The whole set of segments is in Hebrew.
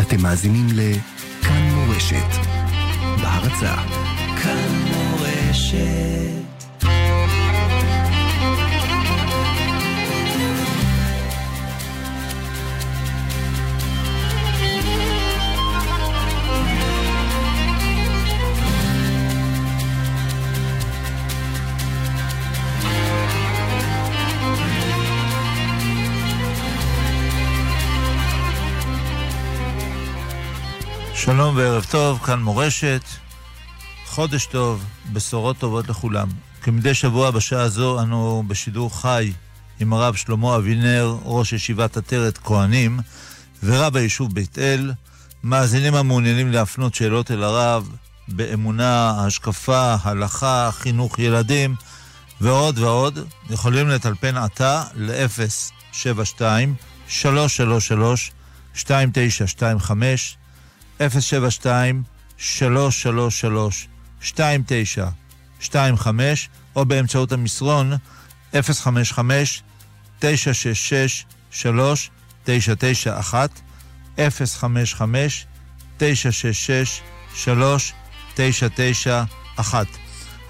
אתם מאזינים לכאן מורשת, בהרצה. כאן מורשת שלום וערב טוב, כאן מורשת. חודש טוב, בשורות טובות לכולם. כמדי שבוע בשעה זו אנו בשידור חי עם הרב שלמה אבינר, ראש ישיבת עטרת כהנים, ורב היישוב בית אל. מאזינים המעוניינים להפנות שאלות אל הרב באמונה, השקפה, הלכה, חינוך ילדים ועוד ועוד, יכולים לטלפן עתה ל-072 333 2925 072-333-2925 או באמצעות המסרון 055-966-3991 055-966-3991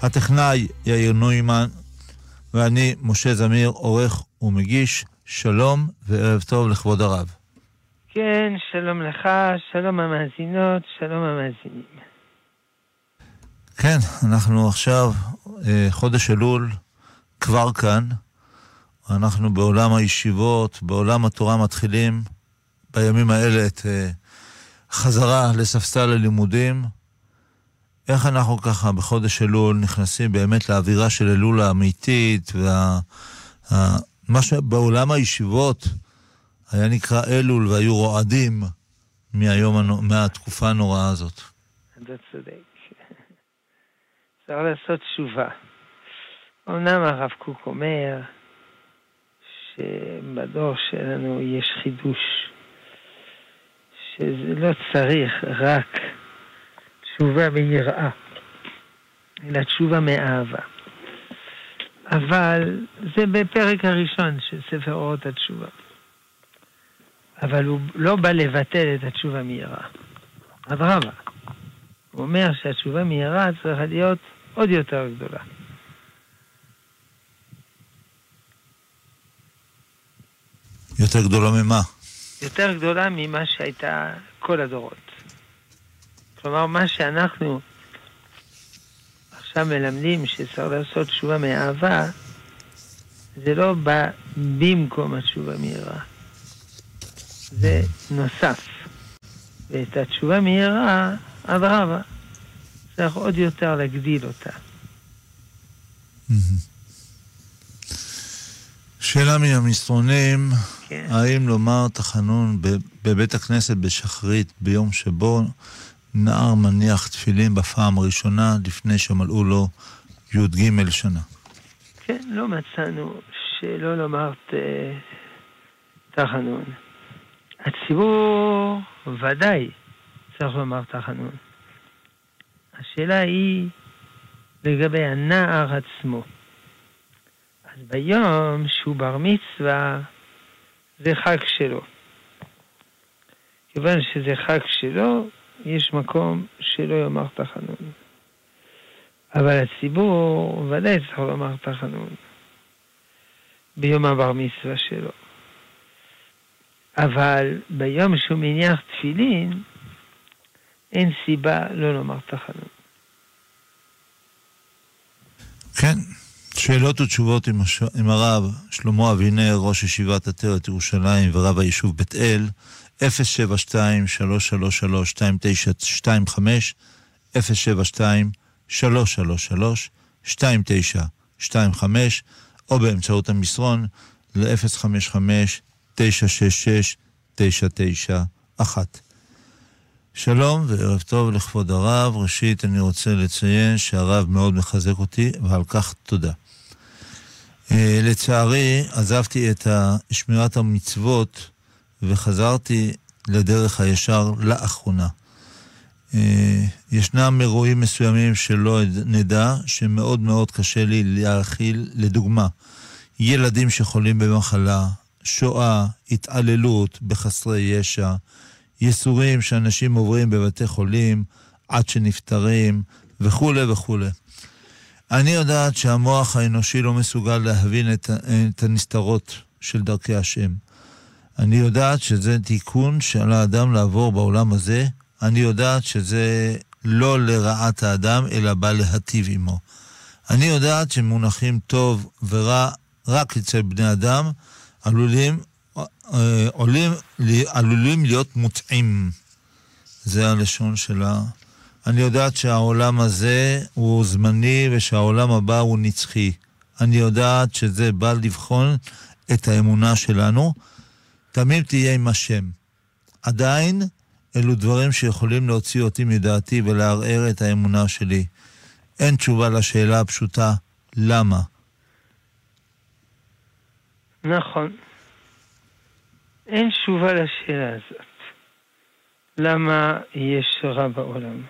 הטכנאי יאיר נוימן ואני משה זמיר, עורך ומגיש. שלום וערב טוב לכבוד הרב. כן, שלום לך, שלום המאזינות, שלום המאזינים. כן, אנחנו עכשיו, אה, חודש אלול, כבר כאן. אנחנו בעולם הישיבות, בעולם התורה מתחילים בימים האלה את אה, חזרה לספסל הלימודים. איך אנחנו ככה בחודש אלול נכנסים באמת לאווירה של אלול האמיתית, ומה שבעולם הישיבות, היה נקרא אלול והיו רועדים מהיום, מהתקופה הנוראה הזאת. אתה צודק. צריך לעשות תשובה. אמנם הרב קוק אומר שבדור שלנו יש חידוש, שזה לא צריך רק תשובה מיראה, אלא תשובה מאהבה. אבל זה בפרק הראשון של ספר אורות התשובה. אבל הוא לא בא לבטל את התשובה מהירה. אדרבה. הוא אומר שהתשובה מהירה צריכה להיות עוד יותר גדולה. יותר גדולה ממה? יותר גדולה ממה שהייתה כל הדורות. כלומר, מה שאנחנו עכשיו מלמדים שצריך לעשות תשובה מאהבה, זה לא בא במקום התשובה מהירה. זה נוסף. ואת התשובה מהירה, אדרבה, צריך עוד יותר להגדיל אותה. שאלה מן המסרונים, כן. האם לומר תחנון בבית הכנסת בשחרית ביום שבו נער מניח תפילין בפעם הראשונה לפני שמלאו לו י"ג שנה? כן, לא מצאנו שלא לומר תחנון. הציבור ודאי צריך לומר תחנון. השאלה היא לגבי הנער עצמו. אז ביום שהוא בר מצווה, זה חג שלו. כיוון שזה חג שלו, יש מקום שלא יאמר תחנון. אבל הציבור ודאי צריך לומר תחנון ביום הבר מצווה שלו. אבל ביום שהוא מניח תפילין, אין סיבה לא לומר תחנון. כן, שאלות ותשובות עם, הש... עם הרב שלמה אבינר, ראש ישיבת עטרת ירושלים ורב היישוב בית אל, 072-333-2925, 072-333-2925, או באמצעות המסרון ל-055 966-991. שלום וערב טוב לכבוד הרב. ראשית, אני רוצה לציין שהרב מאוד מחזק אותי, ועל כך תודה. Uh, לצערי, עזבתי את שמירת המצוות וחזרתי לדרך הישר לאחרונה. אה, ישנם אירועים מסוימים שלא נדע, שמאוד מאוד קשה לי להכיל, לדוגמה, ילדים שחולים במחלה, שואה, התעללות בחסרי ישע, ייסורים שאנשים עוברים בבתי חולים עד שנפטרים, וכולי וכולי. אני יודעת שהמוח האנושי לא מסוגל להבין את, את הנסתרות של דרכי השם. אני יודעת שזה תיקון שעל האדם לעבור בעולם הזה. אני יודעת שזה לא לרעת האדם, אלא בא להטיב עמו. אני יודעת שמונחים טוב ורע רק אצל בני אדם, עלולים, אה, עולים, עלולים להיות מוטעים. זה הלשון שלה. אני יודעת שהעולם הזה הוא זמני ושהעולם הבא הוא נצחי. אני יודעת שזה בא לבחון את האמונה שלנו. תמיד תהיה עם השם. עדיין, אלו דברים שיכולים להוציא אותי מדעתי ולערער את האמונה שלי. אין תשובה לשאלה הפשוטה, למה? נכון. אין תשובה לשאלה הזאת. למה יש רע בעולם?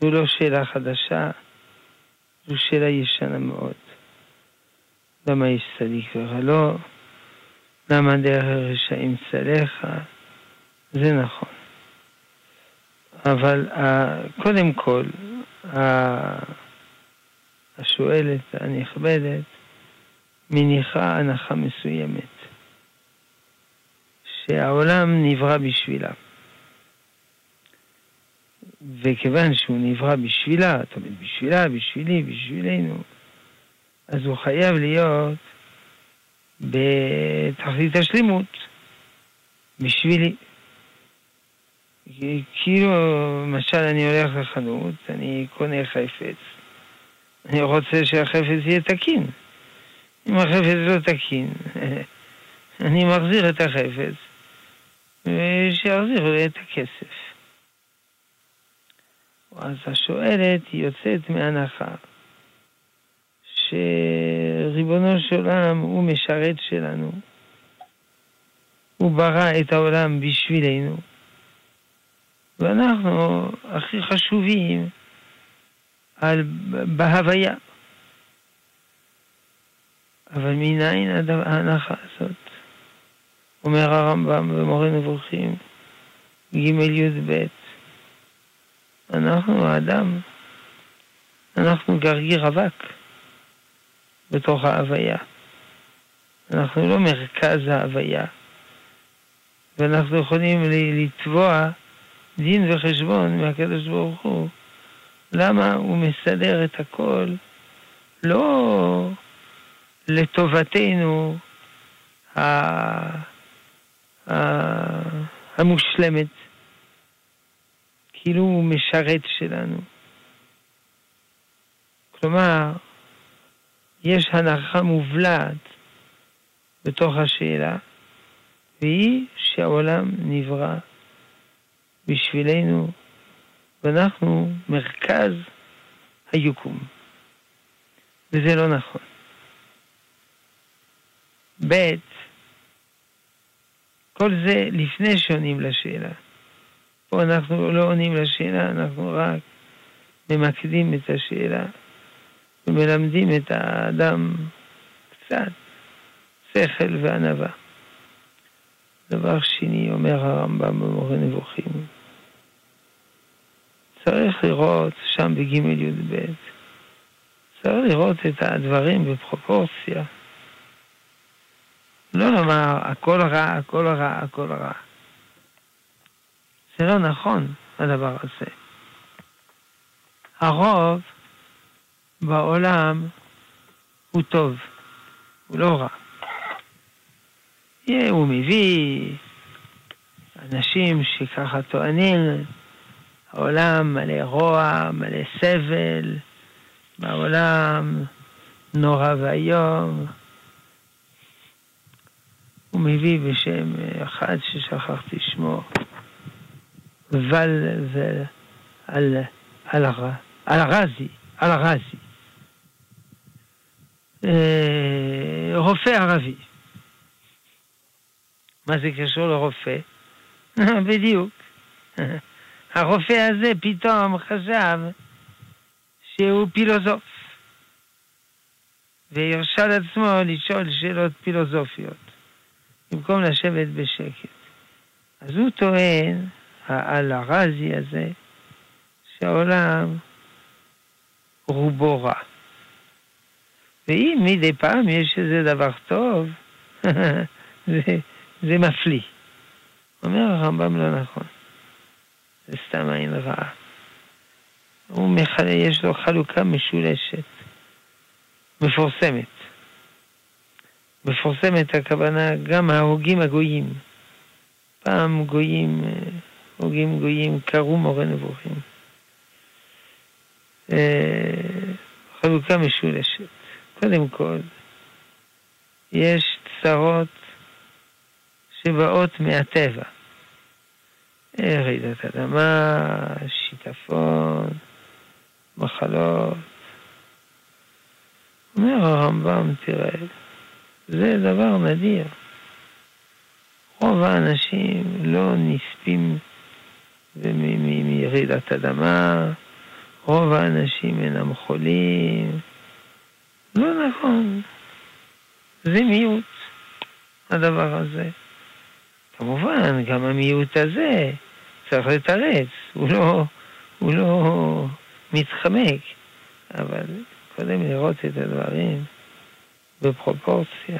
זו לא שאלה חדשה, זו שאלה ישנה מאוד. למה יש צדיק ורע לא? למה דרך הרשעים צלחה? זה נכון. אבל קודם כל, השואלת הנכבדת מניחה הנחה מסוימת, שהעולם נברא בשבילה. וכיוון שהוא נברא בשבילה, זאת אומרת בשבילה, בשבילי, בשבילנו, אז הוא חייב להיות בתכלית השלימות, בשבילי. כאילו, למשל, אני הולך לחנות, אני קונה חפץ, אני רוצה שהחפץ יהיה תקין. אם החפץ לא תקין, אני מחזיר את החפץ, ושיחזיר את הכסף. אז השואלת יוצאת מהנחה שריבונו של עולם הוא משרת שלנו. הוא ברא את העולם בשבילנו, ואנחנו הכי חשובים על, בהוויה. אבל מניין ההנחה הזאת? אומר הרמב"ם במורה נבוכים, ג' י"ב, אנחנו האדם, אנחנו גרגיר אבק בתוך ההוויה. אנחנו לא מרכז ההוויה, ואנחנו יכולים לתבוע דין וחשבון מהקדוש ברוך הוא, למה הוא מסדר את הכל לא לטובתנו המושלמת, כאילו הוא משרת שלנו. כלומר, יש הנחה מובלעת בתוך השאלה, והיא שהעולם נברא בשבילנו, ואנחנו מרכז היקום. וזה לא נכון. ב', כל זה לפני שעונים לשאלה. פה אנחנו לא עונים לשאלה, אנחנו רק ממקדים את השאלה ומלמדים את האדם קצת שכל וענווה. דבר שני, אומר הרמב"ם במורה נבוכים, צריך לראות שם בג' י"ב, צריך לראות את הדברים בפרופורציה. לא לומר הכל רע, הכל רע, הכל רע. זה לא נכון, הדבר הזה. הרוב בעולם הוא טוב, הוא לא רע. הוא מביא אנשים שככה טוענים, העולם מלא רוע, מלא סבל, בעולם נורא ואיום. הוא מביא בשם אחד ששכחתי שמו, ול ועל על הרזי, על הרזי. אה, רופא ערבי. מה זה קשור לרופא? בדיוק. הרופא הזה פתאום חשב שהוא פילוסוף, והרשה לעצמו לשאול שאלות פילוסופיות, במקום לשבת בשקט. אז הוא טוען, על הרזי הזה, שהעולם רובו רע. ואם מדי פעם יש איזה דבר טוב, זה, זה מפליא. אומר הרמב"ם לא נכון. זה סתם עין רעה. הוא מחל... יש לו חלוקה משולשת, מפורסמת. מפורסמת הכוונה גם ההוגים הגויים. פעם גויים, הוגים גויים, קראו מורה נבוכים. אה, חלוקה משולשת. קודם כל, יש צרות שבאות מהטבע. רעידת אדמה, שיטפון, מחלות. אומר הרמב"ם, תראה, זה דבר נדיר. רוב האנשים לא נספים מרעידת אדמה, רוב האנשים אינם חולים. לא נכון. זה מיעוט, הדבר הזה. כמובן, גם המיעוט הזה צריך לתרץ, הוא לא, הוא לא מתחמק, אבל קודם לראות את הדברים בפרופורציה.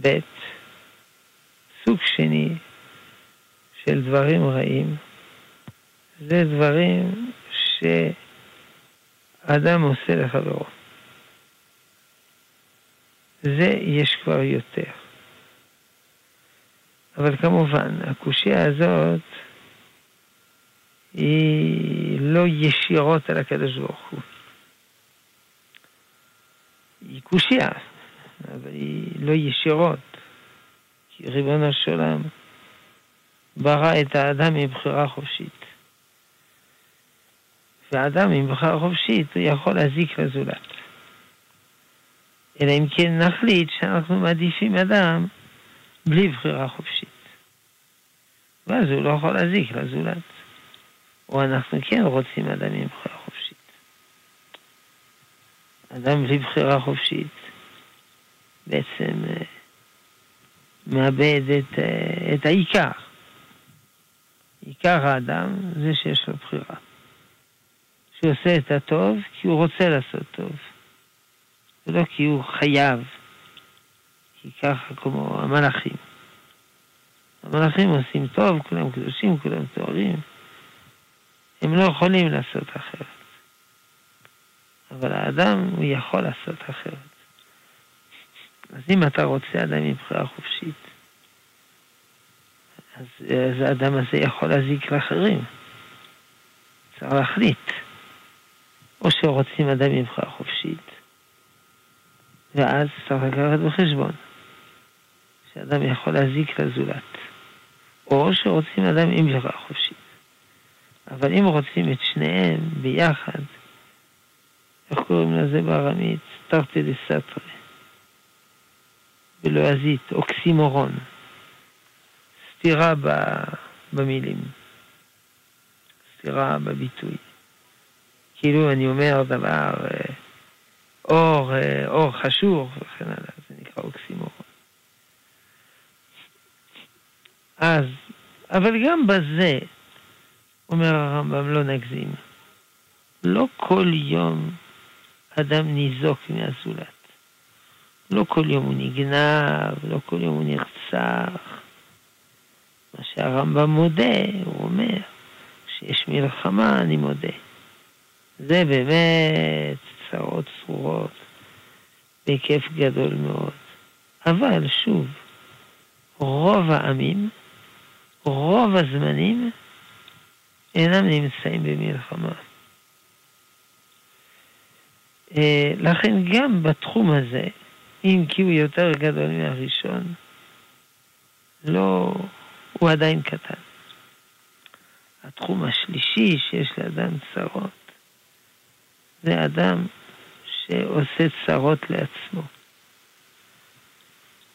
ב', סוג שני של דברים רעים, זה דברים שאדם עושה לחברו. זה יש כבר יותר. אבל כמובן, הקושייה הזאת היא לא ישירות על הקדוש ברוך הוא. היא קושייה, אבל היא לא ישירות. כי ריבונו של עולם ברא את האדם מבחירה חופשית. ואדם עם בחירה חופשית הוא יכול להזיק לזולת. אלא אם כן נחליט שאנחנו מעדיפים אדם בלי בחירה חופשית. ואז הוא לא יכול להזיק לזולת. או אנחנו כן רוצים אדם עם בחירה. אדם בלי בחירה חופשית בעצם אה, מאבד את, אה, את העיקר. עיקר האדם זה שיש לו בחירה. שהוא עושה את הטוב כי הוא רוצה לעשות טוב. ולא כי הוא חייב. כי ככה כמו המלאכים. המלאכים עושים טוב, כולם קדושים, כולם טהורים. הם לא יכולים לעשות אחרת. אבל האדם, יכול לעשות אחרת. אז אם אתה רוצה אדם מבחירה חופשית, אז, אז האדם הזה יכול להזיק לאחרים. צריך להחליט. או שרוצים אדם מבחירה חופשית, ואז צריך לקחת בחשבון שאדם יכול להזיק לזולת. או שרוצים אדם עם בחירה חופשית. אבל אם רוצים את שניהם ביחד, איך קוראים לזה בארמית? סטרטה דה. בלועזית, אוקסימורון. סתירה במילים. סתירה בביטוי. כאילו אני אומר דבר, אה, אור, אה, אור חשוך וכן הלאה, זה נקרא אוקסימורון. אז, אבל גם בזה, אומר הרמב"ם, לא נגזים. לא כל יום אדם ניזוק מהזולת. לא כל יום הוא נגנב, לא כל יום הוא נרצח. מה שהרמב"ם מודה, הוא אומר, שיש מלחמה, אני מודה. זה באמת צרות צרורות בהיקף גדול מאוד. אבל שוב, רוב העמים, רוב הזמנים, אינם נמצאים במלחמה. אה, לכן גם בתחום הזה, אם כי הוא יותר גדול מהראשון, לא, הוא עדיין קטן. התחום השלישי שיש לאדם צרות, זה אדם שעושה צרות לעצמו.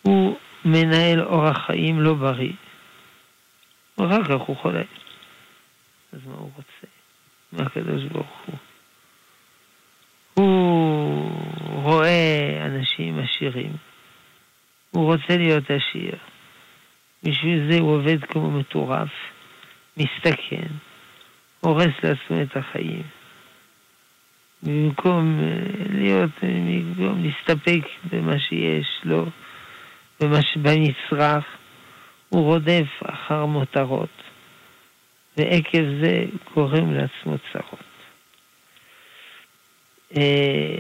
הוא מנהל אורח חיים לא בריא. ואחר כך הוא חולה. אז מה הוא רוצה? מהקדוש ברוך הוא. הוא רואה אנשים עשירים, הוא רוצה להיות עשיר. בשביל זה הוא עובד כמו מטורף, מסתכן, הורס לעצמו את החיים. במקום אה, להיות, במקום להסתפק במה שיש לו, במה שבמצרך, הוא רודף אחר מותרות, ועקב זה גורם לעצמו צרות. אה,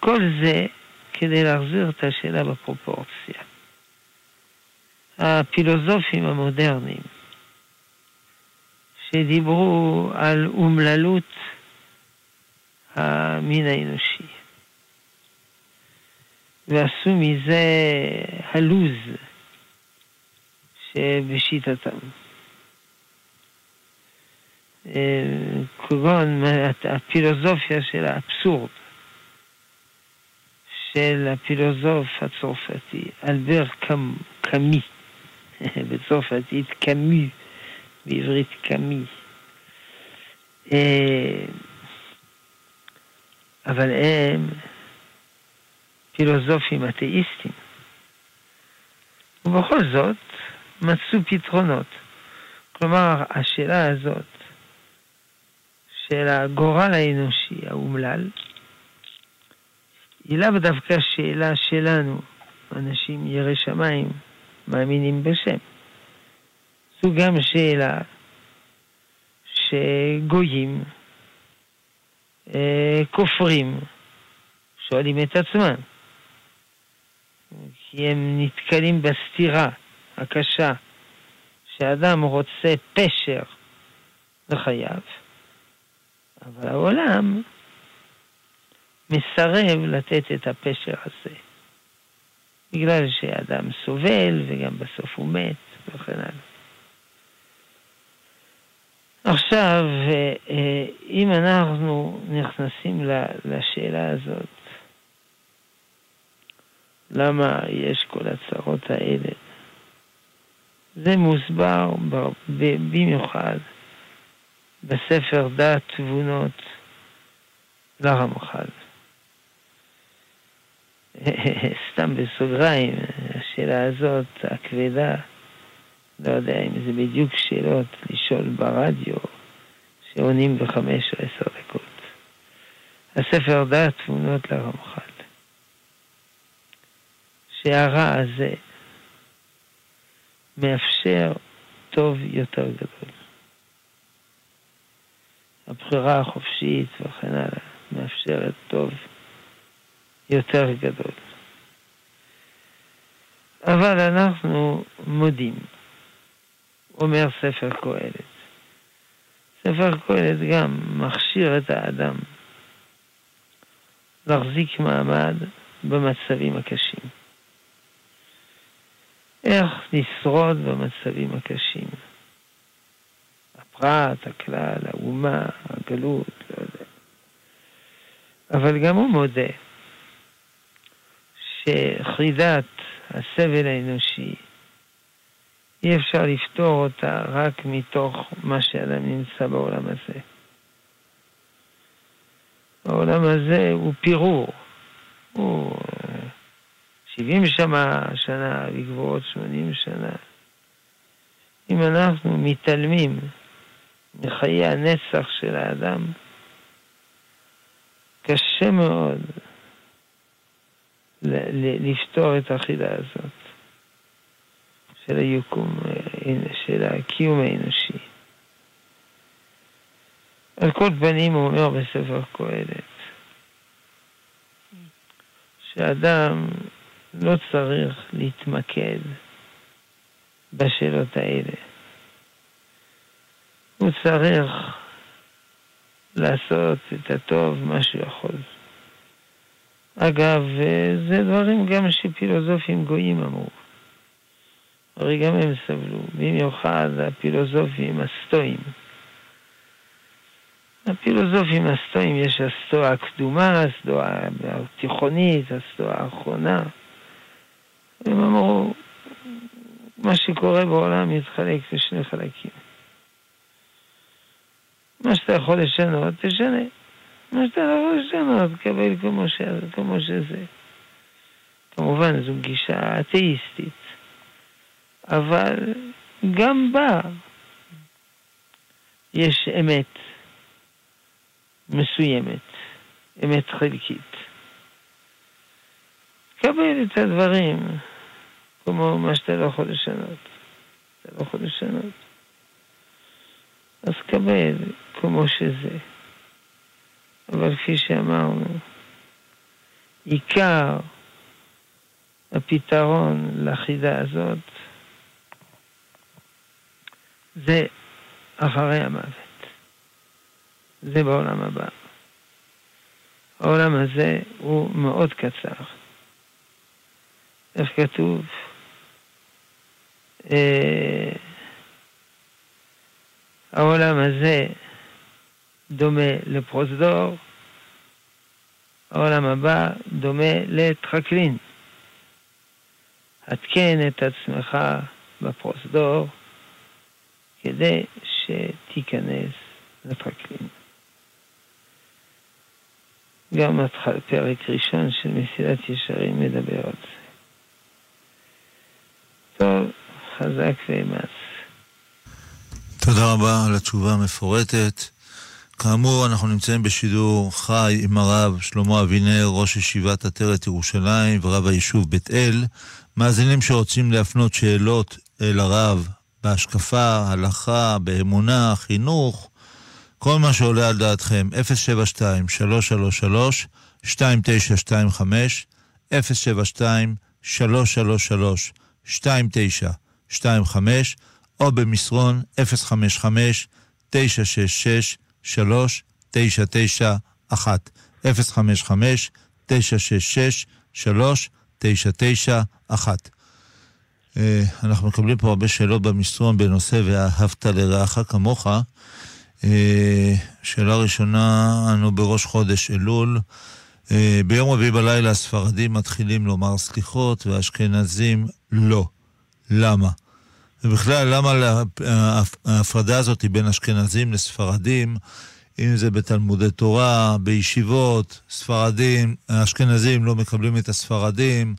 כל זה כדי להחזיר את השאלה בפרופורציה. הפילוסופים המודרניים שדיברו על אומללות המין האנושי ועשו מזה הלוז שבשיטתם. אה, כגון הפילוסופיה של האבסורד של הפילוסוף הצרפתי, אלבר קאמי, בצרפתית קאמי, בעברית קאמי. אה, אבל הם פילוסופים אתאיסטים. ובכל זאת מצאו פתרונות. כלומר, השאלה הזאת של הגורל האנושי האומלל, היא לאו דווקא שאלה שלנו, אנשים יראי שמיים, מאמינים בשם. זו גם שאלה שגויים אה, כופרים, שואלים את עצמם, כי הם נתקלים בסתירה הקשה שאדם רוצה פשר לחייו, אבל העולם מסרב לתת את הפשר הזה, בגלל שאדם סובל וגם בסוף הוא מת וכן הלאה. עכשיו, אה, אה, אם אנחנו נכנסים לשאלה הזאת, למה יש כל הצרות האלה? זה מוסבר במיוחד בספר דעת תבונות לרמח"ל. סתם בסוגריים, השאלה הזאת, הכבדה, לא יודע אם זה בדיוק שאלות לשאול ברדיו, שעונים בחמש או עשר דקות. הספר דעת תמונות לרמח"ל. שהרע הזה מאפשר טוב יותר גדול. הבחירה החופשית וכן הלאה מאפשרת טוב יותר גדול. אבל אנחנו מודים, אומר ספר קהלת. ספר קהלת גם מכשיר את האדם להחזיק מעמד במצבים הקשים. איך לשרוד במצבים הקשים. הפרט, הכלל, האומה, הגלות, לא יודע. אבל גם הוא מודה שחידת הסבל האנושי, אי אפשר לפתור אותה רק מתוך מה שאדם נמצא בעולם הזה. העולם הזה הוא פירור, הוא 70 שמה, שנה, לגבורות 80 שנה. אם אנחנו מתעלמים מחיי הנצח של האדם, קשה מאוד לפתור את החידה הזאת של היקום, של הקיום האנושי. על כל פנים הוא אומר בספר קהלת, שאדם לא צריך להתמקד בשאלות האלה. הוא צריך לעשות את הטוב מה שהוא יכול. אגב, זה דברים גם שפילוסופים גויים אמרו. הרי גם הם סבלו, במיוחד הפילוסופים הסטואים. הפילוסופים הסטואים יש הסטואה הקדומה, הסטואה התיכונית, הסטואה האחרונה. הם אמרו, מה שקורה בעולם יתחלק לשני חלקים. מה שאתה יכול לשנות, תשנה. מה שאתה לא יכול לשנות, תקבל כמו, ש... כמו שזה. כמובן, זו גישה אתאיסטית, אבל גם בה יש אמת מסוימת, אמת חלקית. קבל את הדברים כמו מה שאתה לא יכול לשנות. אתה לא יכול לשנות. אז קבל כמו שזה. אבל כפי שאמרנו, עיקר הפתרון לחידה הזאת זה אחרי המוות. זה בעולם הבא. העולם הזה הוא מאוד קצר. איך כתוב? אה, העולם הזה דומה לפרוזדור, העולם הבא דומה לטרקלין. התקן את עצמך בפרוזדור כדי שתיכנס לטרקלין. גם פרק ראשון של מסילת ישרים מדבר על זה. טוב, חזק ואמץ. תודה רבה על התשובה המפורטת. כאמור, אנחנו נמצאים בשידור חי עם הרב שלמה אבינר, ראש ישיבת עטרת ירושלים ורב היישוב בית אל. מאזינים שרוצים להפנות שאלות אל הרב בהשקפה, הלכה, באמונה, חינוך, כל מה שעולה על דעתכם, 072-333-2925, 072-333-2925, או במסרון 055-966-3991, 055-966-3991. אה, אנחנו מקבלים פה הרבה שאלות במסרון בנושא ואהבת לרעך כמוך. אה, שאלה ראשונה, אנו בראש חודש אלול. אה, ביום רביעי בלילה הספרדים מתחילים לומר סליחות והאשכנזים לא. למה? ובכלל, למה ההפרדה הזאת בין אשכנזים לספרדים, אם זה בתלמודי תורה, בישיבות, ספרדים, האשכנזים לא מקבלים את הספרדים,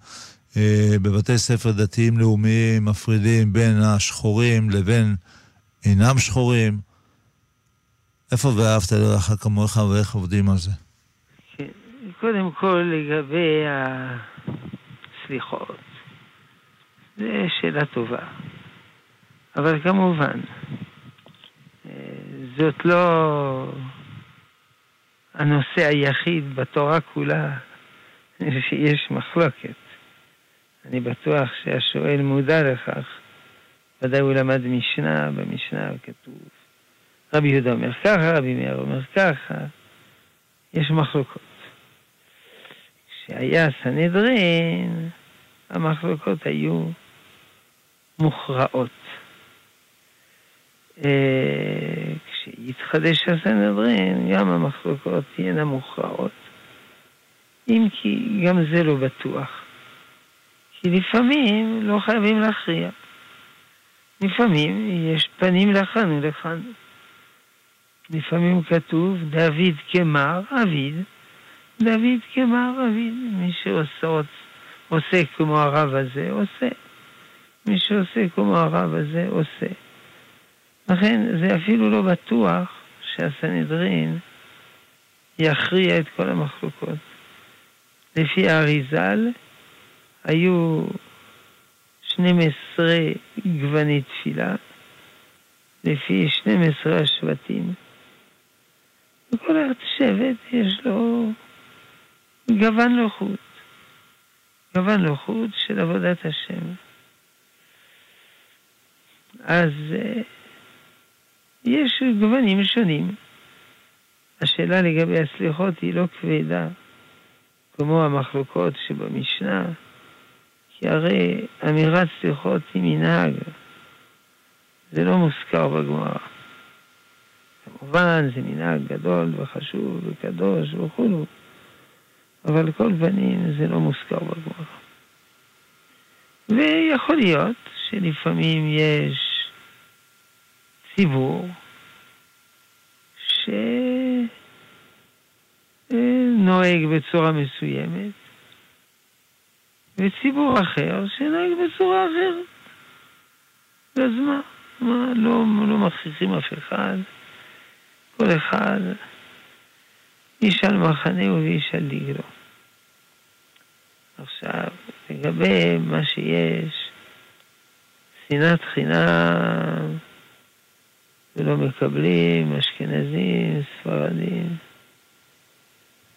אה, בבתי ספר דתיים לאומיים מפרידים בין השחורים לבין אינם שחורים. איפה ואהבת לרעך כמוך ואיך עובדים על זה? קודם כל, לגבי הסליחות, זו שאלה טובה. אבל כמובן, אה, זאת לא הנושא היחיד בתורה כולה שיש מחלוקת. אני בטוח שהשואל מודע לכך. ודאי הוא למד משנה, במשנה כתוב. רבי יהודה אומר ככה, רבי מאיר אומר ככה. יש מחלוקות. כשהיה סנהדרין, המחלוקות היו מוכרעות. אה, כשיתחדש הסנהדרין, גם המחלוקות תהיינה מוכרעות. אם כי גם זה לא בטוח. כי לפעמים לא חייבים להכריע. לפעמים יש פנים לכאן ולכאן. לפעמים כתוב דוד כמר אביד, דוד כמר אביד. מי שעושה עושה כמו הרב הזה, עושה. מי שעושה כמו הרב הזה, עושה. לכן זה אפילו לא בטוח שהסנהדרין יכריע את כל המחלוקות. לפי האריזל, היו 12 גווני תפילה, לפי 12 השבטים. וכל שבט יש לו גוון לוחות. גוון לוחות של עבודת השם. אז אה, יש גוונים שונים. השאלה לגבי הסליחות היא לא כבדה, כמו המחלוקות שבמשנה. כי הרי אמירת סליחות היא מנהג. זה לא מוזכר בגמרא. כמובן, זה מנהג גדול וחשוב וקדוש וכולו, אבל כל פנים זה לא מוזכר בגמרא. ויכול להיות שלפעמים יש ציבור שנוהג בצורה מסוימת, וציבור אחר שנוהג בצורה אחרת. אז מה? מה לא, לא מכריחים אף אחד. כל אחד איש על מחנהו ואיש על דגלו. עכשיו, לגבי מה שיש, שנאת חינם, ולא מקבלים אשכנזים, ספרדים,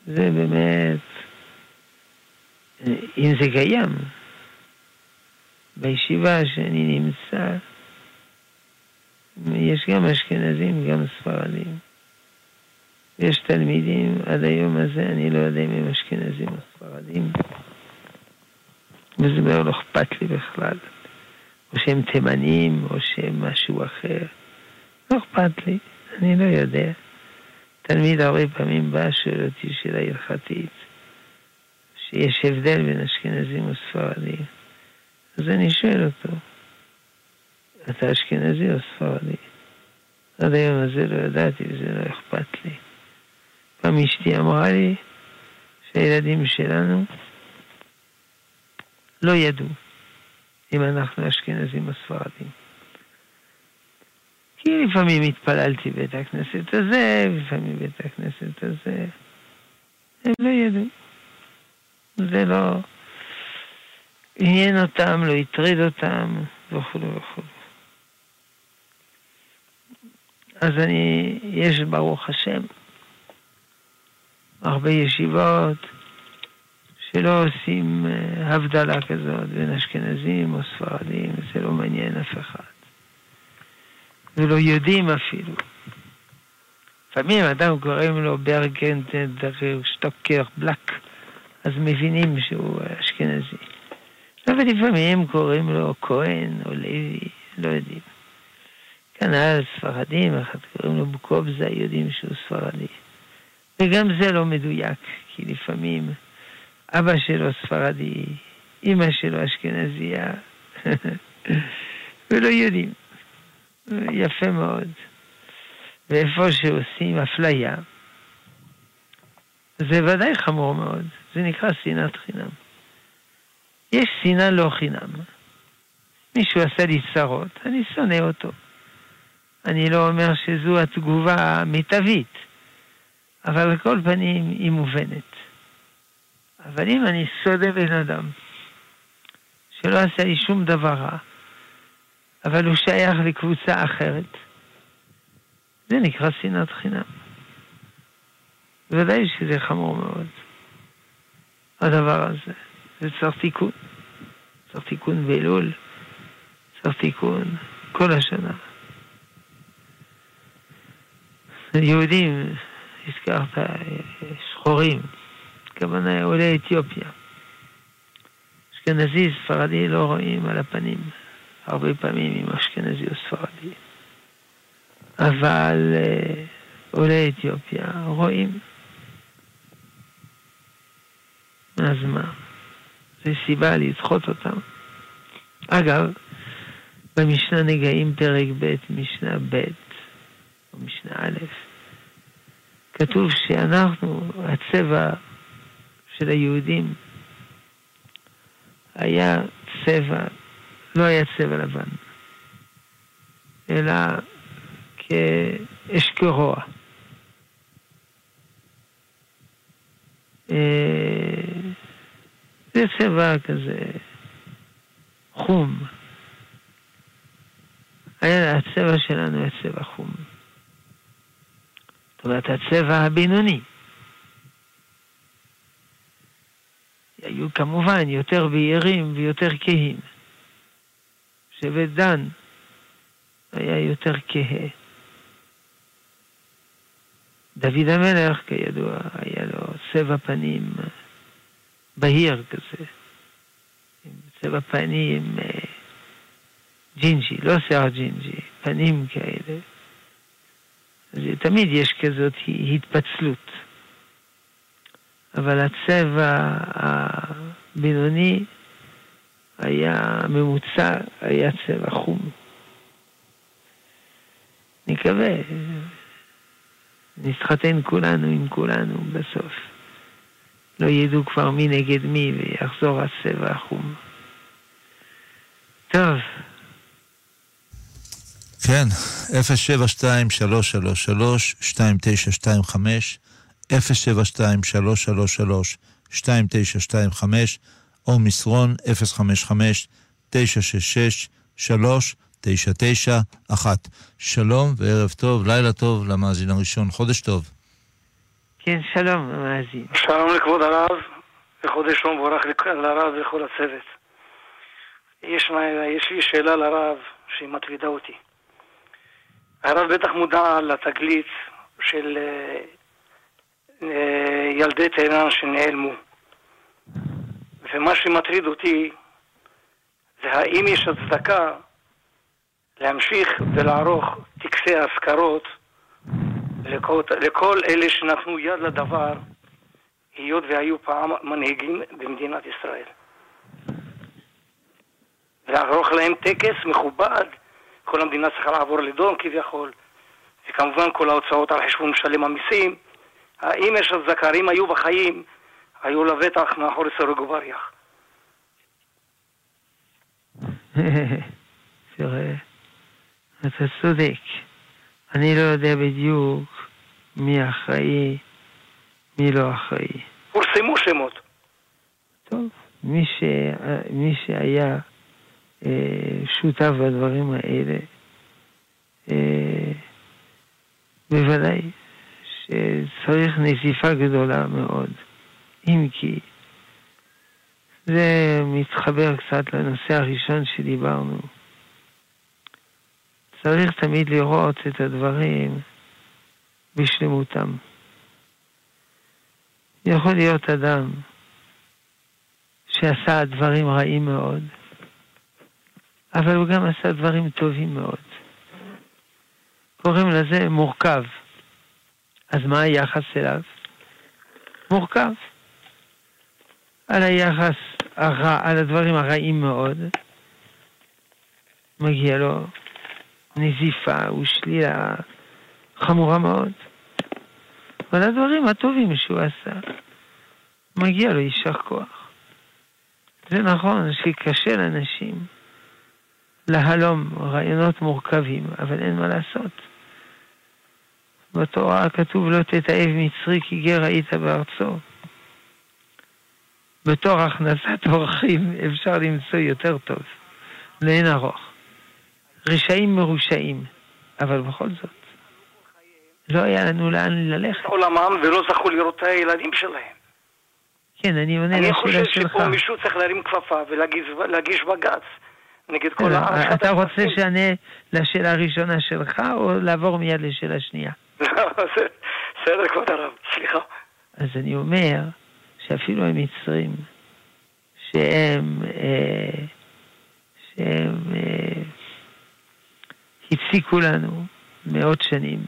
זה באמת, אם זה קיים, בישיבה שאני נמצא, יש גם אשכנזים, גם ספרדים. יש תלמידים, עד היום הזה אני לא יודע אם הם אשכנזים או ספרדים, וזה לא אכפת לי בכלל. או שהם תימנים, או שהם משהו אחר. לא אכפת לי, אני לא יודע. תלמיד הרבה פעמים בא, שואל אותי שאלה הלכתית, שיש הבדל בין אשכנזים וספרדים. אז אני שואל אותו, אתה אשכנזי או ספרדי? עד היום הזה לא ידעתי וזה לא אכפת לי. פעם אשתי אמרה לי שהילדים שלנו לא ידעו אם אנחנו אשכנזים או ספרדים. כי לפעמים התפללתי בית הכנסת הזה, לפעמים בית הכנסת הזה. הם לא ידעו. זה לא עניין אותם, לא הטריד אותם, וכו' וכו'. אז אני, יש ברוך השם, הרבה ישיבות שלא עושים אה, הבדלה כזאת בין אשכנזים או ספרדים, זה לא מעניין אף אחד. ולא יודעים אפילו. לפעמים אדם קוראים לו ברגנטנדר, שטוקר, בלק, אז מבינים שהוא אשכנזי. אבל לפעמים קוראים לו כהן או לוי, לא יודעים. כנ"ל ספרדים, אחד קוראים לו בוקובזה, יודעים שהוא ספרדי. וגם זה לא מדויק, כי לפעמים אבא שלו ספרדי, אימא שלו אשכנזייה, ולא יודעים. יפה מאוד. ואיפה שעושים אפליה, זה ודאי חמור מאוד. זה נקרא שנאת חינם. יש שנאה לא חינם. מישהו עשה לי צרות, אני שונא אותו. אני לא אומר שזו התגובה המיטבית, אבל על כל פנים היא מובנת. אבל אם אני שונא בן אדם שלא עשה לי שום דבר רע, אבל הוא שייך לקבוצה אחרת, זה נקרא שנאת חינם. בוודאי שזה חמור מאוד, הדבר הזה. זה צריך תיקון. צריך תיקון באלול, צריך תיקון כל השנה. יהודים, הזכרת שחורים, הכוונה עולי אתיופיה. אשכנזי, ספרדי לא רואים על הפנים, הרבה פעמים עם אשכנזי או ספרדי. אבל אה, עולי אתיופיה רואים. אז מה? זה סיבה לדחות אותם. אגב, במשנה נגעים פרק ב', משנה ב', או משנה א', כתוב שאנחנו, הצבע של היהודים היה צבע, לא היה צבע לבן, אלא כאשכרוע. אה, זה צבע כזה חום. הצבע שלנו היה צבע חום. זאת אומרת, הצבע הבינוני. היו כמובן יותר בהירים ויותר כהים. שבט דן היה יותר כהה. דוד המלך, כידוע, היה לו צבע פנים בהיר כזה, עם צבע פנים אה, ג'ינג'י, לא שיער ג'ינג'י, פנים כאלה. אז תמיד יש כזאת התפצלות. אבל הצבע הבינוני היה ממוצע, היה צבע חום. נקווה, נתחתן כולנו עם כולנו בסוף. לא ידעו כבר מי נגד מי ויחזור הצבע החום. טוב. כן, 072-333-2925, 072-333-2925, או מסרון 055-966-3991. שלום וערב טוב, לילה טוב למאזין הראשון, חודש טוב. כן, שלום, המאזין. שלום לכבוד הרב, וחודש יום מבורך לרב ולכל הצוות. יש, יש לי שאלה לרב שהיא מטרידה אותי. הרב בטח מודע לתגלית של אה, אה, ילדי טהרן שנעלמו. ומה שמטריד אותי זה האם יש הצדקה להמשיך ולערוך טקסי אזכרות לכל, לכל אלה שנתנו יד לדבר, היות והיו פעם מנהיגים במדינת ישראל. לערוך להם טקס מכובד, כל המדינה צריכה לעבור לדום כביכול, וכמובן כל ההוצאות על חשבון משלם המיסים. האם יש אם היו בחיים, היו לבטח מאחורי סורג ובריח. תראה, אתה צודק. אני לא יודע בדיוק מי אחראי, מי לא אחראי. פורסמו שמות. טוב, מי, ש... מי שהיה אה, שותף בדברים האלה, אה, בוודאי שצריך נזיפה גדולה מאוד. אם כי זה מתחבר קצת לנושא הראשון שדיברנו. צריך תמיד לראות את הדברים בשלמותם. יכול להיות אדם שעשה דברים רעים מאוד, אבל הוא גם עשה דברים טובים מאוד. קוראים לזה מורכב. אז מה היחס אליו? מורכב. על היחס הרע, על הדברים הרעים מאוד, מגיע לו נזיפה ושלילה חמורה מאוד. אבל הדברים הטובים שהוא עשה, מגיע לו יישר כוח. זה נכון שקשה לאנשים להלום רעיונות מורכבים, אבל אין מה לעשות. בתורה כתוב לא תתעב מצרי כי גר היית בארצו. בתור הכנסת אורחים אפשר למצוא יותר טוב, לאין ארוך. רשעים מרושעים, אבל בכל זאת, לא היה לנו לאן ללכת. עולמם ולא זכו לראות את הילדים שלהם. כן, אני עונה לשאלה שלך. אני חושב שפה מישהו צריך להרים כפפה ולהגיש בג"ץ נגד כל העם. אתה רוצה שאענה לשאלה הראשונה שלך, או לעבור מיד לשאלה שנייה? בסדר, כבוד הרב, סליחה. אז אני אומר שאפילו המצרים, שהם, אה, שהם אה, הפסיקו לנו מאות שנים,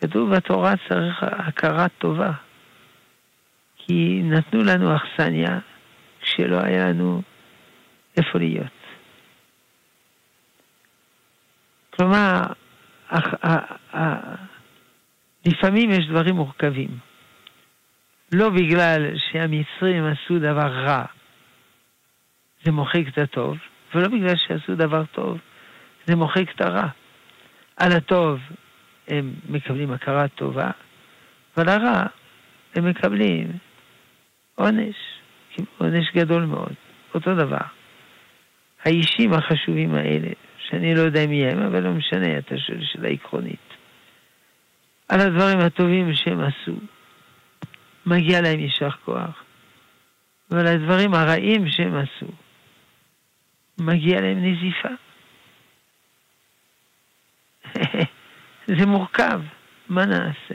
כתוב בתורה צריך הכרה טובה, כי נתנו לנו אכסניה כשלא היה לנו איפה להיות. כלומר, לפעמים יש דברים מורכבים. לא בגלל שהמצרים עשו דבר רע, זה מוחק את הטוב, ולא בגלל שעשו דבר טוב, זה מוחק את הרע. על הטוב הם מקבלים הכרה טובה, ועל הרע הם מקבלים עונש, עונש גדול מאוד, אותו דבר. האישים החשובים האלה, שאני לא יודע מי הם, אבל לא משנה, אתה שואל שאלה עקרונית. על הדברים הטובים שהם עשו. מגיע להם יישר כוח. ועל הדברים הרעים שהם עשו, מגיע להם נזיפה. זה מורכב, מה נעשה?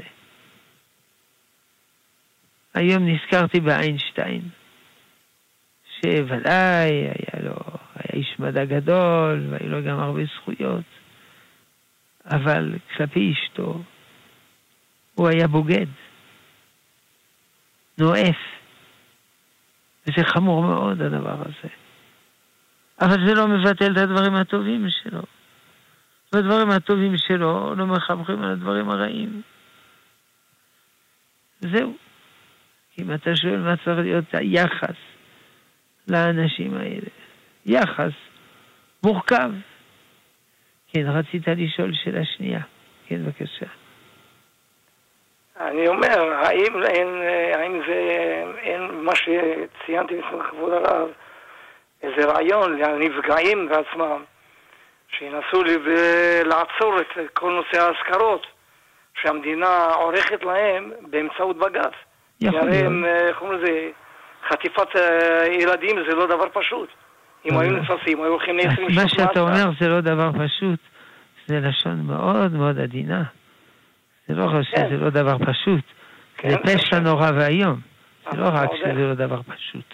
היום נזכרתי באיינשטיין, שוודאי היה לו, היה איש מדע גדול, והיו לו גם הרבה זכויות, אבל כלפי אשתו, הוא היה בוגד, נואף. וזה חמור מאוד הדבר הזה. אבל זה לא מבטל את הדברים הטובים שלו. והדברים הטובים שלו לא מחברים על הדברים הרעים. זהו. אם אתה שואל מה צריך להיות היחס לאנשים האלה, יחס מורכב. כן, רצית לשאול שאלה שנייה. כן, בבקשה. אני אומר, האם, אין, האם זה, אין מה שציינתי בפני כבוד הרב, איזה רעיון לנפגעים בעצמם, שינסו לעצור את כל נושא ההשכרות שהמדינה עורכת להם באמצעות בג"ץ. כי הרי הם, איך אומרים לזה, חטיפת אה, ילדים זה לא דבר פשוט. אם היו נתפסים, היו הולכים ל-20 שנות מה שאתה אומר זה לא דבר פשוט, זה לשון מאוד מאוד עדינה. זה לא רק שזה לא דבר פשוט, זה כן, פשע נורא ואיום. זה לא רק שזה לא דבר פשוט.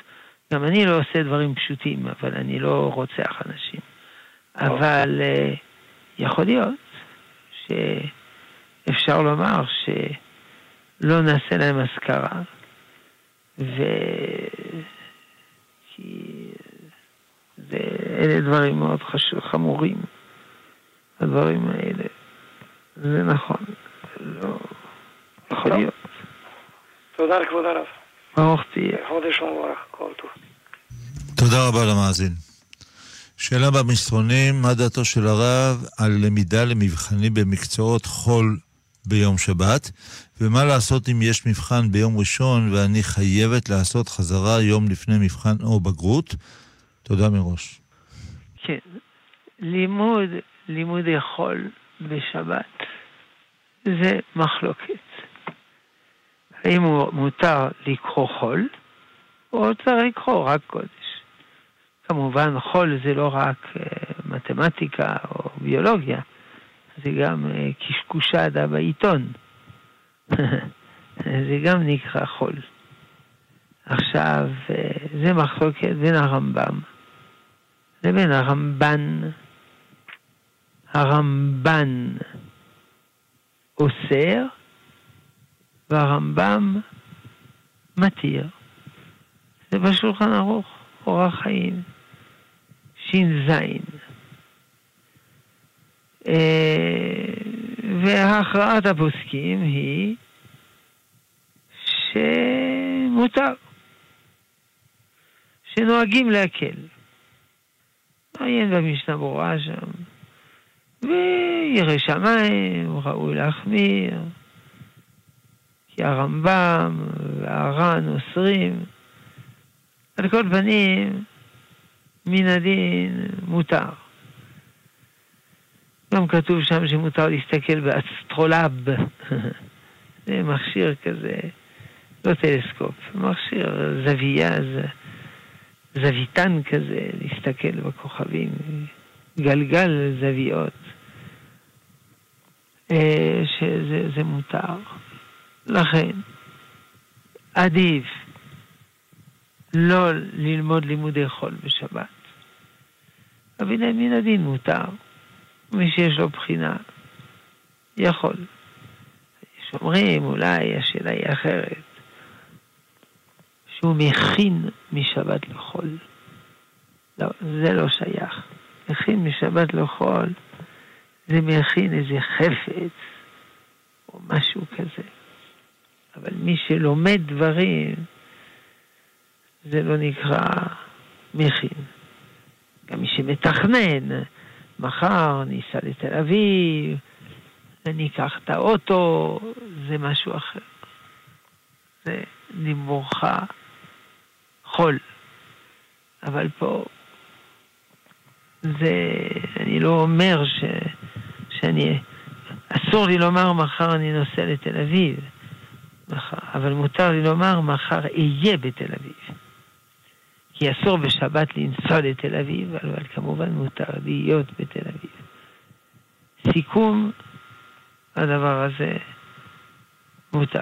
גם אני לא עושה דברים פשוטים, אבל אני לא רוצח אנשים. אבל אה, יכול להיות שאפשר לומר שלא נעשה להם אזכרה, ו... כי זה, אלה דברים מאוד חשוב, חמורים, הדברים האלה. זה נכון, לא יכול להיות. תודה לכבוד הרב. ברוך תהיה. חודש ומבורך, כל טוב. תודה רבה למאזין. שאלה במסרונים, מה דעתו של הרב על למידה למבחנים במקצועות חול ביום שבת, ומה לעשות אם יש מבחן ביום ראשון ואני חייבת לעשות חזרה יום לפני מבחן או בגרות? תודה מראש. כן, לימוד, לימודי חול בשבת זה מחלוקת. האם מותר לקרוא חול, או צריך לקרוא רק קודש. כמובן, חול זה לא רק uh, מתמטיקה או ביולוגיה, זה גם uh, קשקושדה בעיתון. זה גם נקרא חול. עכשיו, uh, זה מחלוקת בין הרמב"ם לבין הרמב"ן. הרמב"ן אוסר והרמב"ם מתיר. זה בשולחן ערוך, אורח חיים. ש"ז. אה, והכרעת הפוסקים היא שמותר, שנוהגים להקל. מעיין במשנה ברורה שם, וירא שמיים, ראוי להחמיר, כי הרמב"ם והר"ן אוסרים. על כל פנים, מן הדין מותר. גם כתוב שם שמותר להסתכל באסטרולאב. זה מכשיר כזה, לא טלסקופ, מכשיר זוויה, זוויתן כזה, להסתכל בכוכבים, גלגל זוויות, שזה מותר. לכן, עדיף לא ללמוד לימודי חול בשבת. אבל מן הדין מותר. מי שיש לו בחינה, יכול. יש אומרים, אולי השאלה היא אחרת, שהוא מכין משבת לחול. לא, זה לא שייך. מכין משבת לחול, זה מכין איזה חפץ, או משהו כזה. אבל מי שלומד דברים, זה לא נקרא מכין. גם מי שמתכנן, מחר ניסע לתל אביב, אני אקח את האוטו, זה משהו אחר. זה נמורך חול. אבל פה, זה, אני לא אומר ש, שאני, אסור לי לומר מחר אני נוסע לתל אביב, מחר, אבל מותר לי לומר מחר אהיה בתל אביב. כי אסור בשבת לנסוע לתל אביב, אבל כמובן מותר להיות בתל אביב. סיכום, הדבר הזה מותר.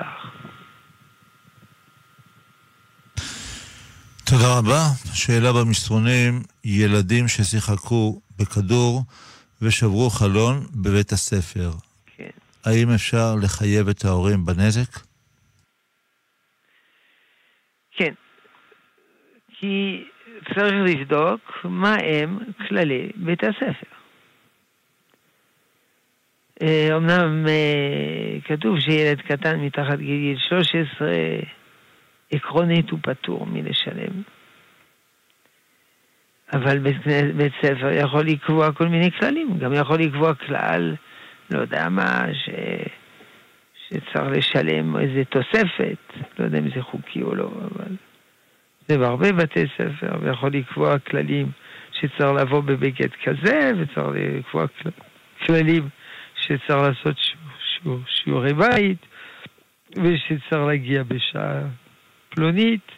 תודה רבה. שאלה במסרונים, ילדים ששיחקו בכדור ושברו חלון בבית הספר. כן. האם אפשר לחייב את ההורים בנזק? כן. כי צריך לבדוק מה הם כללי בית הספר. אומנם כתוב שילד קטן מתחת גיל 13 עקרונית הוא פטור מלשלם. אבל בית, בית ספר יכול לקבוע כל מיני כללים, גם יכול לקבוע כלל, לא יודע מה, ש... שצריך לשלם איזה תוספת, לא יודע אם זה חוקי או לא, אבל זה בהרבה בתי ספר, ויכול לקבוע כללים שצריך לבוא בבגד כזה, וצריך לקבוע כללים שצריך לעשות שיעור, שיעורי בית, ושצריך להגיע בשעה פלונית.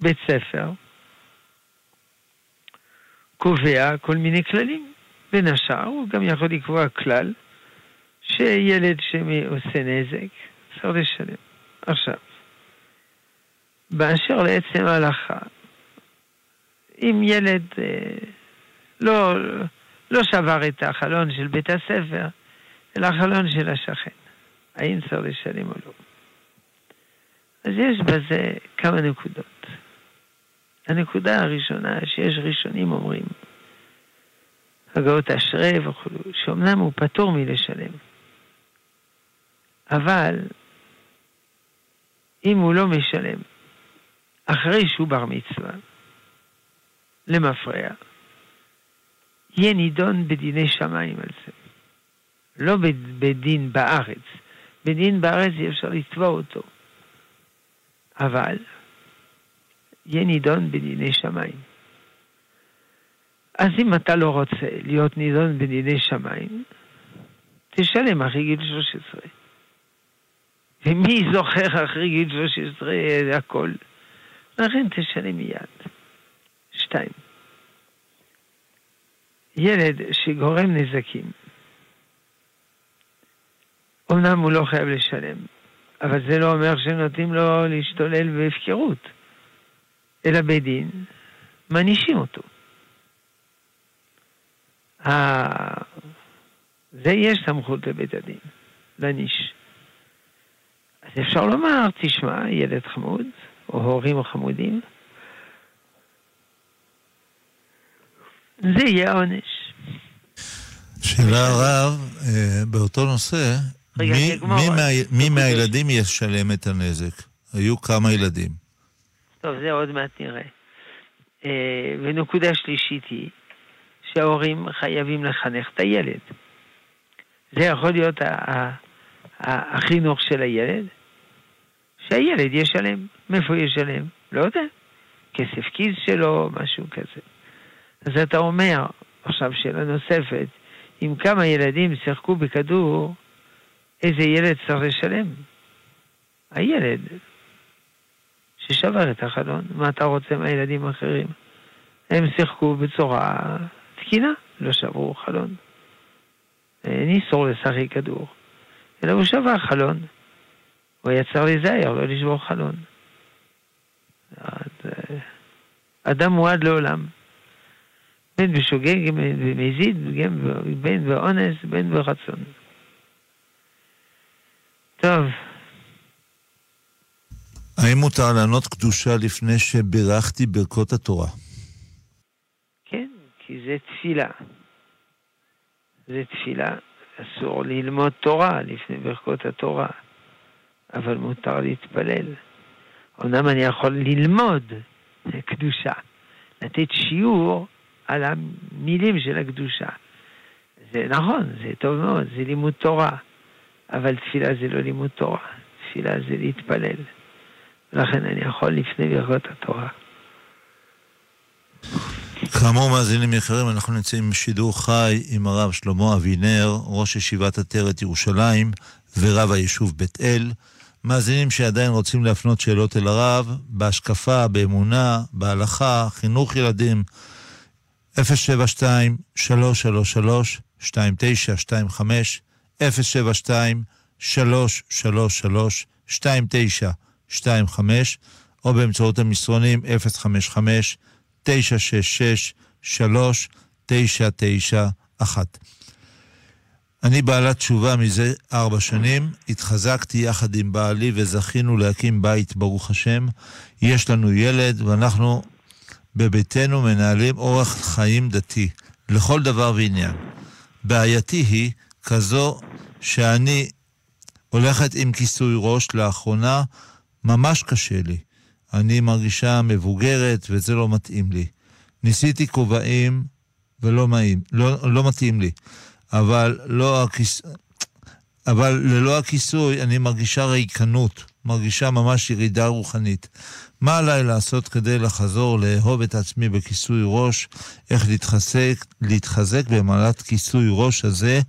בית ספר קובע כל מיני כללים. בין השאר הוא גם יכול לקבוע כלל שילד שעושה נזק צריך לשלם. עכשיו, באשר לעצם ההלכה, אם ילד אה, לא, לא שבר את החלון של בית הספר, אלא החלון של השכן, האם צריך לשלם או לא? אז יש בזה כמה נקודות. הנקודה הראשונה שיש ראשונים אומרים, הגאות אשרי וכו', שאומנם הוא פטור מלשלם, אבל אם הוא לא משלם אחרי שהוא בר מצווה, למפרע, יהיה נידון בדיני שמיים על זה. לא בדין בארץ. בדין בארץ אי אפשר לתבוע אותו. אבל יהיה נידון בדיני שמיים. אז אם אתה לא רוצה להיות נידון בדיני שמיים, תשלם אחרי גיל 13. ומי זוכר אחרי גיל 13 הכל? לכן תשלם מיד. שתיים, ילד שגורם נזקים, אמנם הוא לא חייב לשלם, אבל זה לא אומר שנותנים לו להשתולל בהפקרות, אלא בדין מענישים אותו. זה יש סמכות לבית הדין, להעניש. אז אפשר לומר, תשמע, ילד חמוד, או הורים חמודים, זה יהיה העונש. שאלה הרב, אה, באותו נושא, רגע, מי, מי, מה, מי מהילדים ישלם את הנזק? היו כמה ילדים. טוב, זה עוד מעט נראה. אה, ונקודה שלישית היא שההורים חייבים לחנך את הילד. זה יכול להיות החינוך של הילד, שהילד ישלם. מאיפה ישלם? לא יודע. כסף כיס שלו, משהו כזה. אז אתה אומר, עכשיו שאלה נוספת, אם כמה ילדים שיחקו בכדור, איזה ילד צריך לשלם? הילד ששבר את החלון, מה אתה רוצה מהילדים האחרים? הם שיחקו בצורה תקינה, לא שברו חלון. אין איסור לשחק כדור, אלא הוא שבר חלון. הוא היה צריך להיזהר, לא לשבור חלון. אה, אדם מועד לעולם. בין בשוגג, בין במזיד, בין באונס, בין ברצון. טוב. האם מותר לענות קדושה לפני שבירכתי ברכות התורה? כן, כי זה תפילה. זה תפילה. אסור ללמוד תורה לפני ברכות התורה, אבל מותר להתפלל. אמנם אני יכול ללמוד קדושה, לתת שיעור על המילים של הקדושה. זה נכון, זה טוב מאוד, זה לימוד תורה, אבל תפילה זה לא לימוד תורה, תפילה זה להתפלל. לכן אני יכול לפני ברכות התורה. כאמור, מאזינים יקרים, אנחנו נמצאים בשידור חי עם הרב שלמה אבינר, ראש ישיבת עטרת ירושלים ורב היישוב בית אל. מאזינים שעדיין רוצים להפנות שאלות אל הרב, בהשקפה, באמונה, בהלכה, חינוך ילדים, 072-333-2925, 072-333-2925, או באמצעות המסרונים 055-966-3991. אני בעלת תשובה מזה ארבע שנים, התחזקתי יחד עם בעלי וזכינו להקים בית, ברוך השם. יש לנו ילד ואנחנו בביתנו מנהלים אורח חיים דתי, לכל דבר ועניין. בעייתי היא כזו שאני הולכת עם כיסוי ראש לאחרונה, ממש קשה לי. אני מרגישה מבוגרת וזה לא מתאים לי. ניסיתי כובעים ולא מאים, לא, לא מתאים לי. אבל, לא הכיס... אבל ללא הכיסוי אני מרגישה ריקנות, מרגישה ממש ירידה רוחנית. מה עליי לעשות כדי לחזור לאהוב את עצמי בכיסוי ראש, איך להתחזק, להתחזק במעלת כיסוי ראש הזה,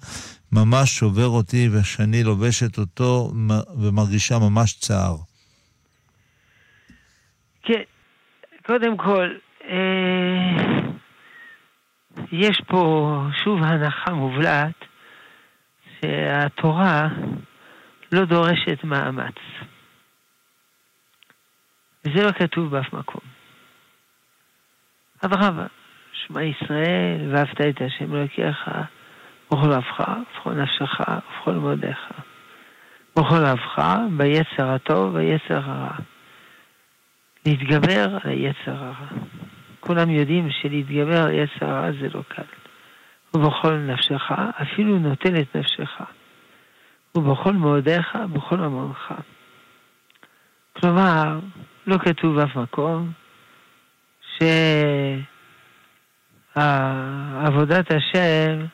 ממש שובר אותי ושאני לובשת אותו ומרגישה ממש צער. כן, קודם כל, אה, יש פה שוב הנחה מובלעת שהתורה לא דורשת מאמץ. וזה לא כתוב באף מקום. אדרבה, שמע ישראל, ואהבת את השם אלוקיך, בכל לבך, ובכל נפשך, ובכל מאודיך. בכל לבך, ביצר הטוב, ביצר הרע. להתגבר על היצר הרע. כולם יודעים שלהתגבר על יצר הרע זה לא קל. ובכל נפשך, אפילו נוטל את נפשך. ובכל מאודיך, בכל ממונך. כלומר, לא כתוב באף מקום שעבודת השם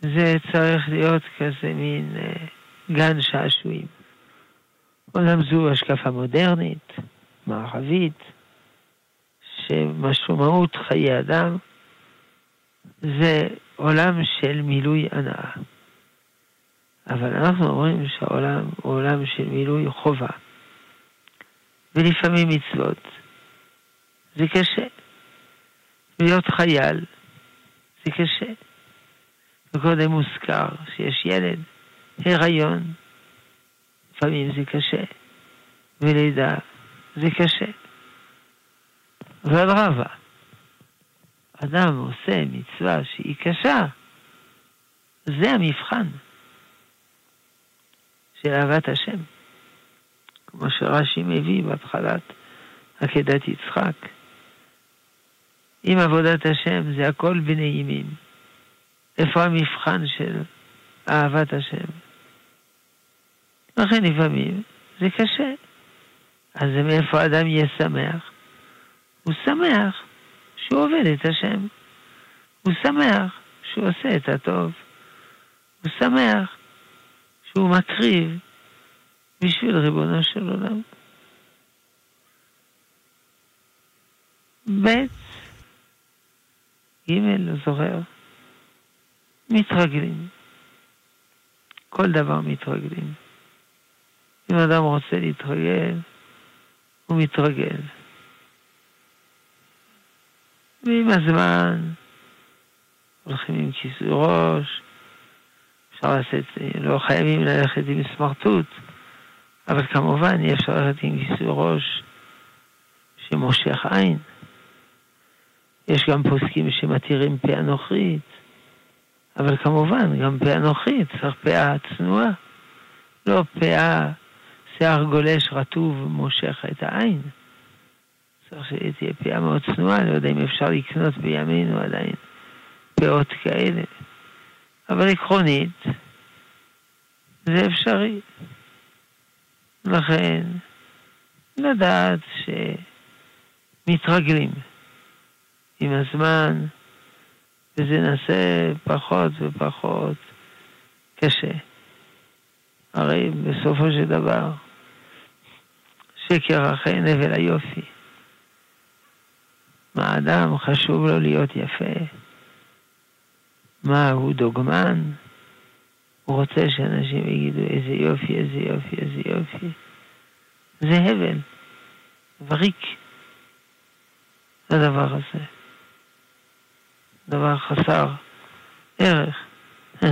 זה צריך להיות כזה מין אה, גן שעשועים. עולם זו השקפה מודרנית, מערבית, שמשמעות חיי אדם זה עולם של מילוי הנאה. אבל אנחנו אומרים שהעולם הוא עולם של מילוי חובה. ולפעמים מצוות. זה קשה. להיות חייל זה קשה. וקודם מוזכר שיש ילד, הריון, לפעמים זה קשה, ולידה זה קשה. ואדרבה, אדם עושה מצווה שהיא קשה, זה המבחן של אהבת השם. כמו שרש"י מביא בהתחלת עקדת יצחק. אם עבודת השם זה הכל בנעימים, איפה המבחן של אהבת השם? לכן לפעמים זה קשה. אז מאיפה אדם יהיה שמח? הוא שמח שהוא עובד את השם. הוא שמח שהוא עושה את הטוב. הוא שמח שהוא מקריב בשביל ריבונו של עולם. ב' ג' זוכר, מתרגלים. כל דבר מתרגלים. אם אדם רוצה להתרגל, הוא מתרגל. ועם הזמן הולכים עם כיסוי ראש, אפשר לעשות, לא חייבים ללכת עם סמרטוט. אבל כמובן אי אפשר ללכת עם כיסוי ראש שמושך עין. יש גם פוסקים שמתירים פאה נוכרית, אבל כמובן, גם פאה נוכרית צריך פאה צנועה. לא פאה, שיער גולש רטוב מושך את העין. צריך שתהיה פאה מאוד צנועה, לא יודע אם אפשר לקנות בימינו עדיין פאות כאלה. אבל עקרונית, זה אפשרי. לכן, לדעת שמתרגלים עם הזמן, וזה נעשה פחות ופחות קשה. הרי בסופו של דבר, שקר אחרי נבל היופי. מה האדם חשוב לו להיות יפה? מה, הוא דוגמן? הוא רוצה שאנשים יגידו איזה יופי, איזה יופי, איזה יופי. זה הבל, וריק, הדבר הזה. דבר חסר ערך.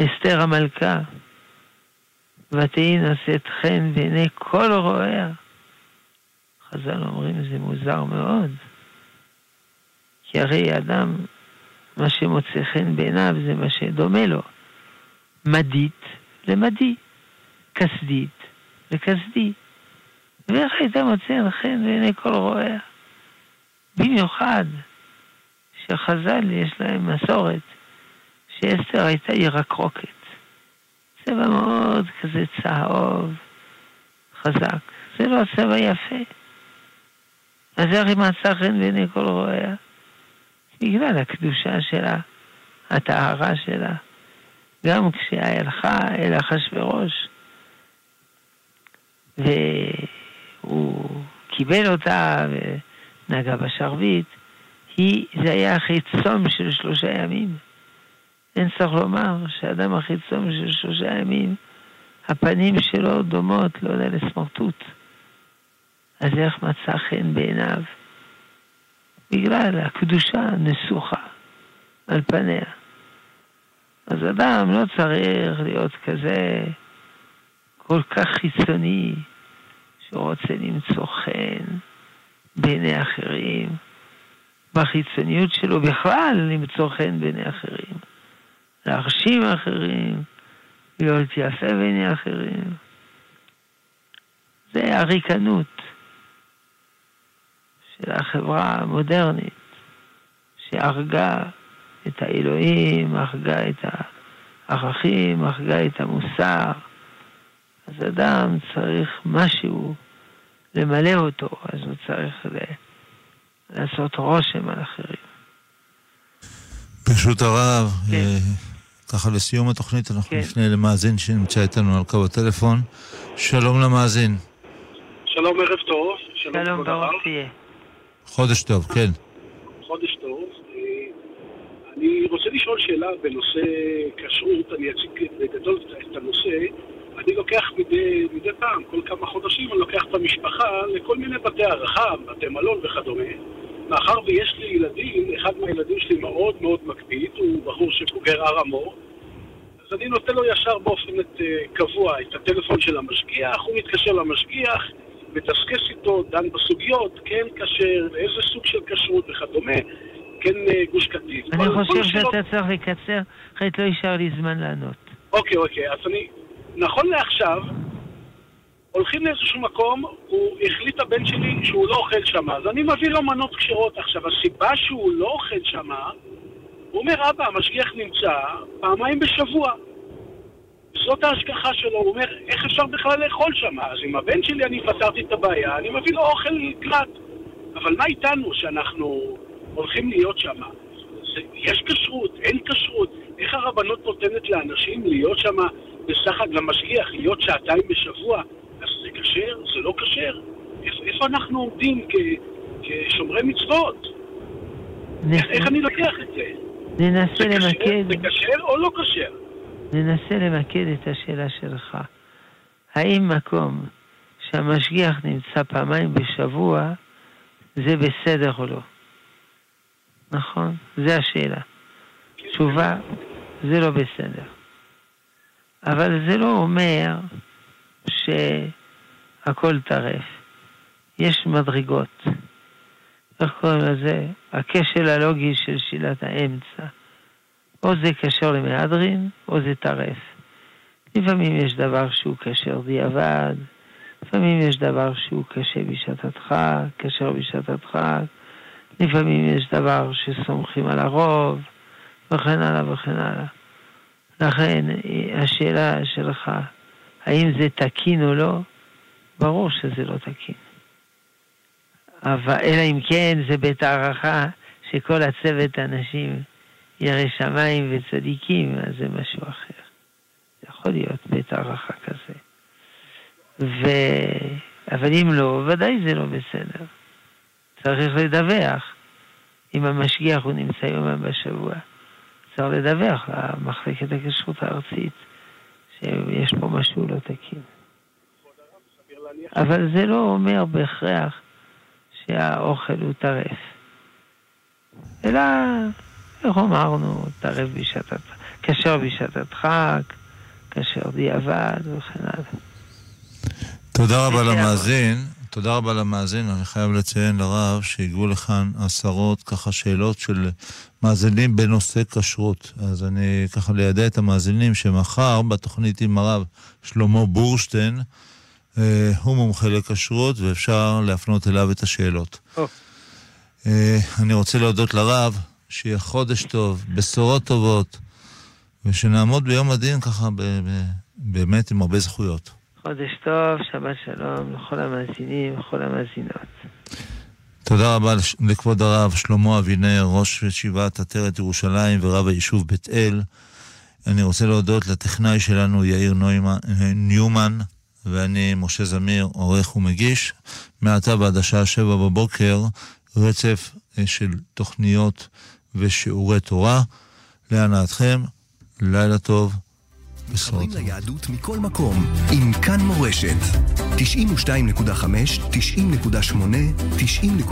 אסתר המלכה, ותהי נשאת חן בעיני כל רואיה. חז"ל אומרים זה מוזר מאוד, כי הרי אדם מה שמוצא חן בעיניו זה מה שדומה לו. מדית למדי, כסדית לכסדי. ואיך היית מוצא חן בעיני כל רואיה? במיוחד שחז"ל יש להם מסורת שאסתר הייתה ירקרוקת. צבע מאוד כזה צהוב, חזק. זה לא צבע יפה. אז איך היא מצאה חן בעיני כל רואיה? בגלל הקדושה שלה, הטהרה שלה. גם כשהלכה אל אחשוורוש, והוא קיבל אותה ונגע בשרביט, היא, זה היה אחרי צום של שלושה ימים. אין צריך לומר שאדם אחרי צום של שלושה ימים, הפנים שלו דומות, לא יודע, לסמרטוט. אז איך מצא חן בעיניו? בגלל הקדושה נסוכה על פניה. אז אדם לא צריך להיות כזה כל כך חיצוני, שהוא רוצה למצוא חן בעיני אחרים. בחיצוניות שלו בכלל למצוא חן בעיני אחרים. להרשים אחרים, להיות יפה בעיני אחרים. זה הריקנות של החברה המודרנית, שהרגה את האלוהים, הרגה את הערכים, הרגה את המוסר. אז אדם צריך משהו למלא אותו, אז הוא צריך לעשות רושם על אחרים. ברשות הרב, כן. ככה לסיום התוכנית אנחנו כן. נפנה למאזין שנמצא איתנו על קו הטלפון. שלום למאזין. שלום, ערב טוב. שלום, שלום ברוך תהיה. חודש טוב, כן. חודש טוב. אה, אני רוצה לשאול שאלה בנושא כשרות, אני אציג בגדול את הנושא. אני לוקח מדי, מדי פעם, כל כמה חודשים, אני לוקח את המשפחה לכל מיני בתי הערכה, בתי מלון וכדומה. מאחר ויש לי ילדים, אחד מהילדים שלי מאוד מאוד מקפיד, הוא בחור שבוגר הר המור, אז אני נותן לו ישר באופן את, uh, קבוע את הטלפון של המשגיח, הוא מתקשר למשגיח, מדסקס איתו, דן בסוגיות, כן כשר, איזה סוג של כשרות וכדומה, כן uh, גוש קטיף. אני חושב שאתה צריך לקצר, אחרת לא יישאר לי זמן לענות. אוקיי, אוקיי, אז אני... נכון לעכשיו, הולכים לאיזשהו מקום, הוא החליט הבן שלי שהוא לא אוכל שם, אז אני מביא לו מנות כשרות. עכשיו, הסיבה שהוא לא אוכל שם, הוא אומר, אבא, המשגיח נמצא פעמיים בשבוע. זאת ההשגחה שלו, הוא אומר, איך אפשר בכלל לאכול שם? אז עם הבן שלי אני פתרתי את הבעיה, אני מביא לו אוכל לקראת. אבל מה איתנו שאנחנו הולכים להיות שם? יש כשרות, אין כשרות. איך הרבנות נותנת לאנשים להיות שם בסך הכל למשגיח, להיות שעתיים בשבוע? אז זה כשר? זה לא כשר? איפה אנחנו עומדים כשומרי מצוות? איך אני לוקח את זה? ננסה למקד... זה כשר או לא כשר? ננסה למקד את השאלה שלך. האם מקום שהמשגיח נמצא פעמיים בשבוע, זה בסדר או לא? נכון? זו השאלה. תשובה, זה לא בסדר. אבל זה לא אומר שהכל טרף. יש מדרגות. איך קוראים לזה? הכשל הלוגי של שאלת האמצע. או זה קשר למהדרין, או זה טרף. לפעמים יש דבר שהוא קשר דיעבד, לפעמים יש דבר שהוא קשה בשעת הדחק, קשר בשעת הדחק, לפעמים יש דבר שסומכים על הרוב, וכן הלאה וכן הלאה. לכן, השאלה שלך, האם זה תקין או לא, ברור שזה לא תקין. אבל אלא אם כן זה בית הערכה שכל הצוות אנשים ירא שמיים וצדיקים, אז זה משהו אחר. יכול להיות בית הערכה כזה. ו... אבל אם לא, ודאי זה לא בסדר. צריך לדווח. אם המשגיח הוא נמצא יומם בשבוע, צריך לדווח למחלקת הכשרות הארצית שיש פה משהו לא תקין. אבל זה לא אומר בהכרח שהאוכל הוא טרף. אלא, איך אמרנו, טרף בשעת הדחק, כשר בשעת הדחק, כשר דיעבד וכן הלאה. תודה רבה למאזין. תודה רבה למאזין. אני חייב לציין לרב שהגיעו לכאן עשרות ככה שאלות של מאזינים בנושא כשרות. אז אני ככה לידע את המאזינים שמחר בתוכנית עם הרב שלמה בורשטיין, אה, הוא מומחה לכשרות ואפשר להפנות אליו את השאלות. Oh. אה, אני רוצה להודות לרב, שיהיה חודש טוב, בשורות טובות, ושנעמוד ביום הדין ככה ב- ב- באמת עם הרבה זכויות. חודש טוב, שבת שלום לכל המאזינים ולכל המאזינות. תודה רבה לכבוד הרב שלמה אבינר, ראש ישיבת עטרת ירושלים ורב היישוב בית אל. אני רוצה להודות לטכנאי שלנו יאיר נוימן, ניומן, ואני משה זמיר, עורך ומגיש. מעתה ועד השעה שבע בבוקר, רצף אה, של תוכניות ושיעורי תורה. להנאתכם, לילה טוב. מתחברים ליהדות מכל מקום עם כאן מורשת. 92.5, 90.8, 90.